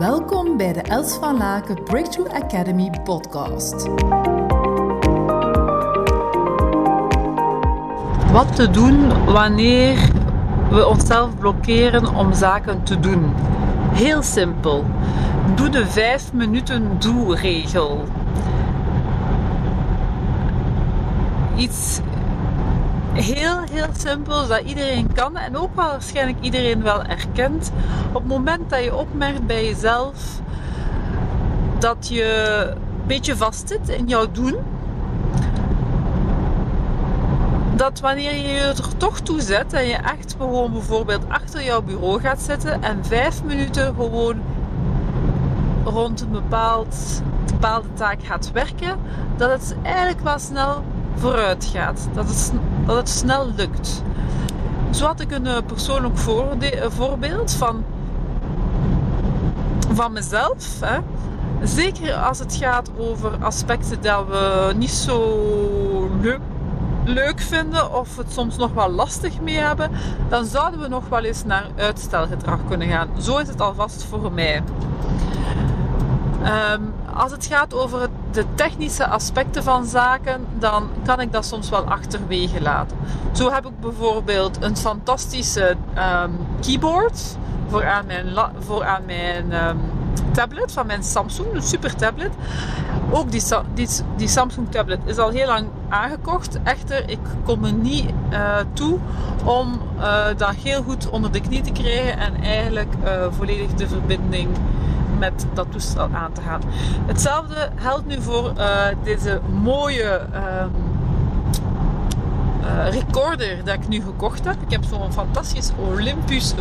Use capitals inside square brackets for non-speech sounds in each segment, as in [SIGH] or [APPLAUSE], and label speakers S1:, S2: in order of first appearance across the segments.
S1: Welkom bij de Els van Laken Breakthrough Academy podcast.
S2: Wat te doen wanneer we onszelf blokkeren om zaken te doen? Heel simpel. Doe de 5 minuten doe-regel. Iets heel, heel simpel dat iedereen kan en ook wel waarschijnlijk iedereen wel erkent. Op het moment dat je opmerkt bij jezelf dat je een beetje vastzit in jouw doen, dat wanneer je je er toch toe zet en je echt gewoon bijvoorbeeld achter jouw bureau gaat zitten en vijf minuten gewoon rond een bepaald, bepaalde taak gaat werken, dat het eigenlijk wel snel vooruit gaat. Dat het, dat het snel lukt. Zo had ik een eh, persoonlijk voorbeeld van, van mezelf. Hè. Zeker als het gaat over aspecten dat we niet zo leuk, leuk vinden of het soms nog wel lastig mee hebben, dan zouden we nog wel eens naar uitstelgedrag kunnen gaan. Zo is het alvast voor mij. Um, als het gaat over de technische aspecten van zaken, dan kan ik dat soms wel achterwege laten. Zo heb ik bijvoorbeeld een fantastische um, keyboard voor aan mijn, voor aan mijn um, tablet van mijn Samsung, een super tablet. Ook die, die, Samsung tablet is al heel lang aangekocht. Echter, ik kom er niet uh, toe om uh, dat heel goed onder de knie te krijgen en eigenlijk uh, volledig de verbinding met dat toestel aan te gaan. Hetzelfde geldt nu voor uh, deze mooie um, uh, recorder dat ik nu gekocht heb. Ik heb zo'n fantastisch Olympus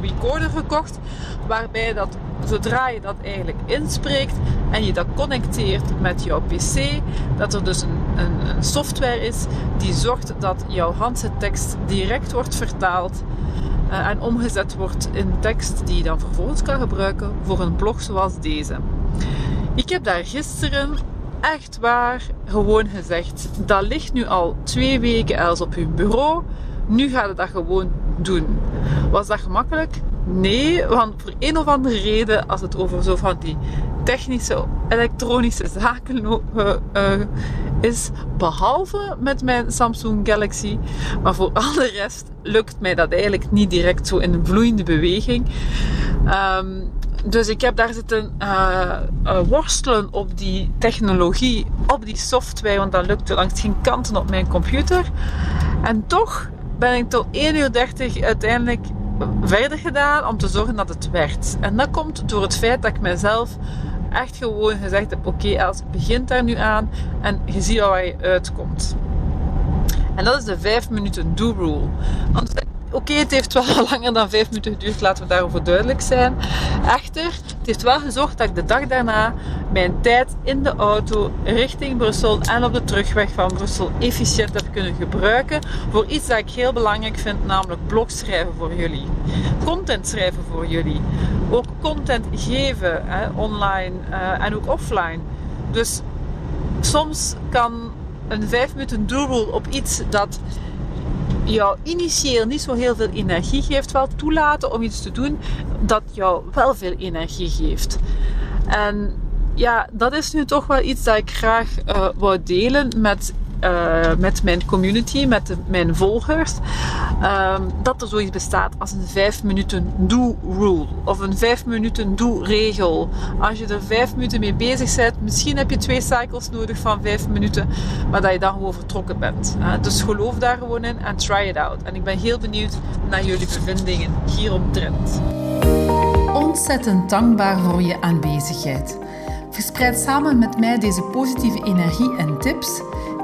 S2: recorder gekocht, waarbij dat zodra je dat eigenlijk inspreekt en je dat connecteert met jouw PC, dat er dus een, een, software is die zorgt dat jouw handsettekst direct wordt vertaald uh, en omgezet wordt in tekst die je dan vervolgens kan gebruiken voor een blog zoals deze. Ik heb daar gisteren echt waar gewoon gezegd: dat ligt nu al twee weken als op uw bureau. Nu gaat het dat gewoon doen. Was dat gemakkelijk? Nee, want voor een of andere reden, als het over zo van die technische, elektronische zaken uh, uh, is, behalve met mijn Samsung Galaxy, maar voor al de rest lukt mij dat eigenlijk niet direct zo in een vloeiende beweging. Um, dus ik heb daar zitten uh, worstelen op die technologie, op die software, want dat lukte langs geen kanten op mijn computer. En toch ben ik tot 1.30 uur uiteindelijk verder gedaan om te zorgen dat het werd. En dat komt door het feit dat ik mezelf echt gewoon gezegd heb: oké, okay, Els, begint daar nu aan en je ziet waar je uitkomt. En dat is de 5 minuten do rule. Want Oké, het heeft wel [LAUGHS] langer dan 5 minuten geduurd, laten we daarover duidelijk zijn. Echter, het heeft wel gezorgd dat ik de dag daarna mijn tijd in de auto richting Brussel en op de terugweg van Brussel efficiënt heb kunnen gebruiken voor iets dat ik heel belangrijk vind, namelijk blog schrijven voor jullie. Content schrijven voor jullie. Ook content geven, hè, online uh, en ook offline. Dus soms kan een 5 minuten doel op iets dat jou initieel niet zo heel veel energie geeft, wel toelaten om iets te doen dat jou wel veel energie geeft. En ja, dat is nu toch wel iets dat ik graag uh, wou delen met uh, met mijn community, met mijn volgers, um, dat er zoiets bestaat als een 5 minuten do-rule of een 5 minuten do-regel. Als je er 5 minuten mee bezig bent, misschien heb je twee cycles nodig van 5 minuten, maar dat je dan gewoon vertrokken bent. Hè? Dus geloof daar gewoon in en try it out. En ik ben heel benieuwd naar jullie bevindingen hieromtrent.
S1: Ontzettend dankbaar voor je aanwezigheid. Verspreid samen met mij deze positieve energie en tips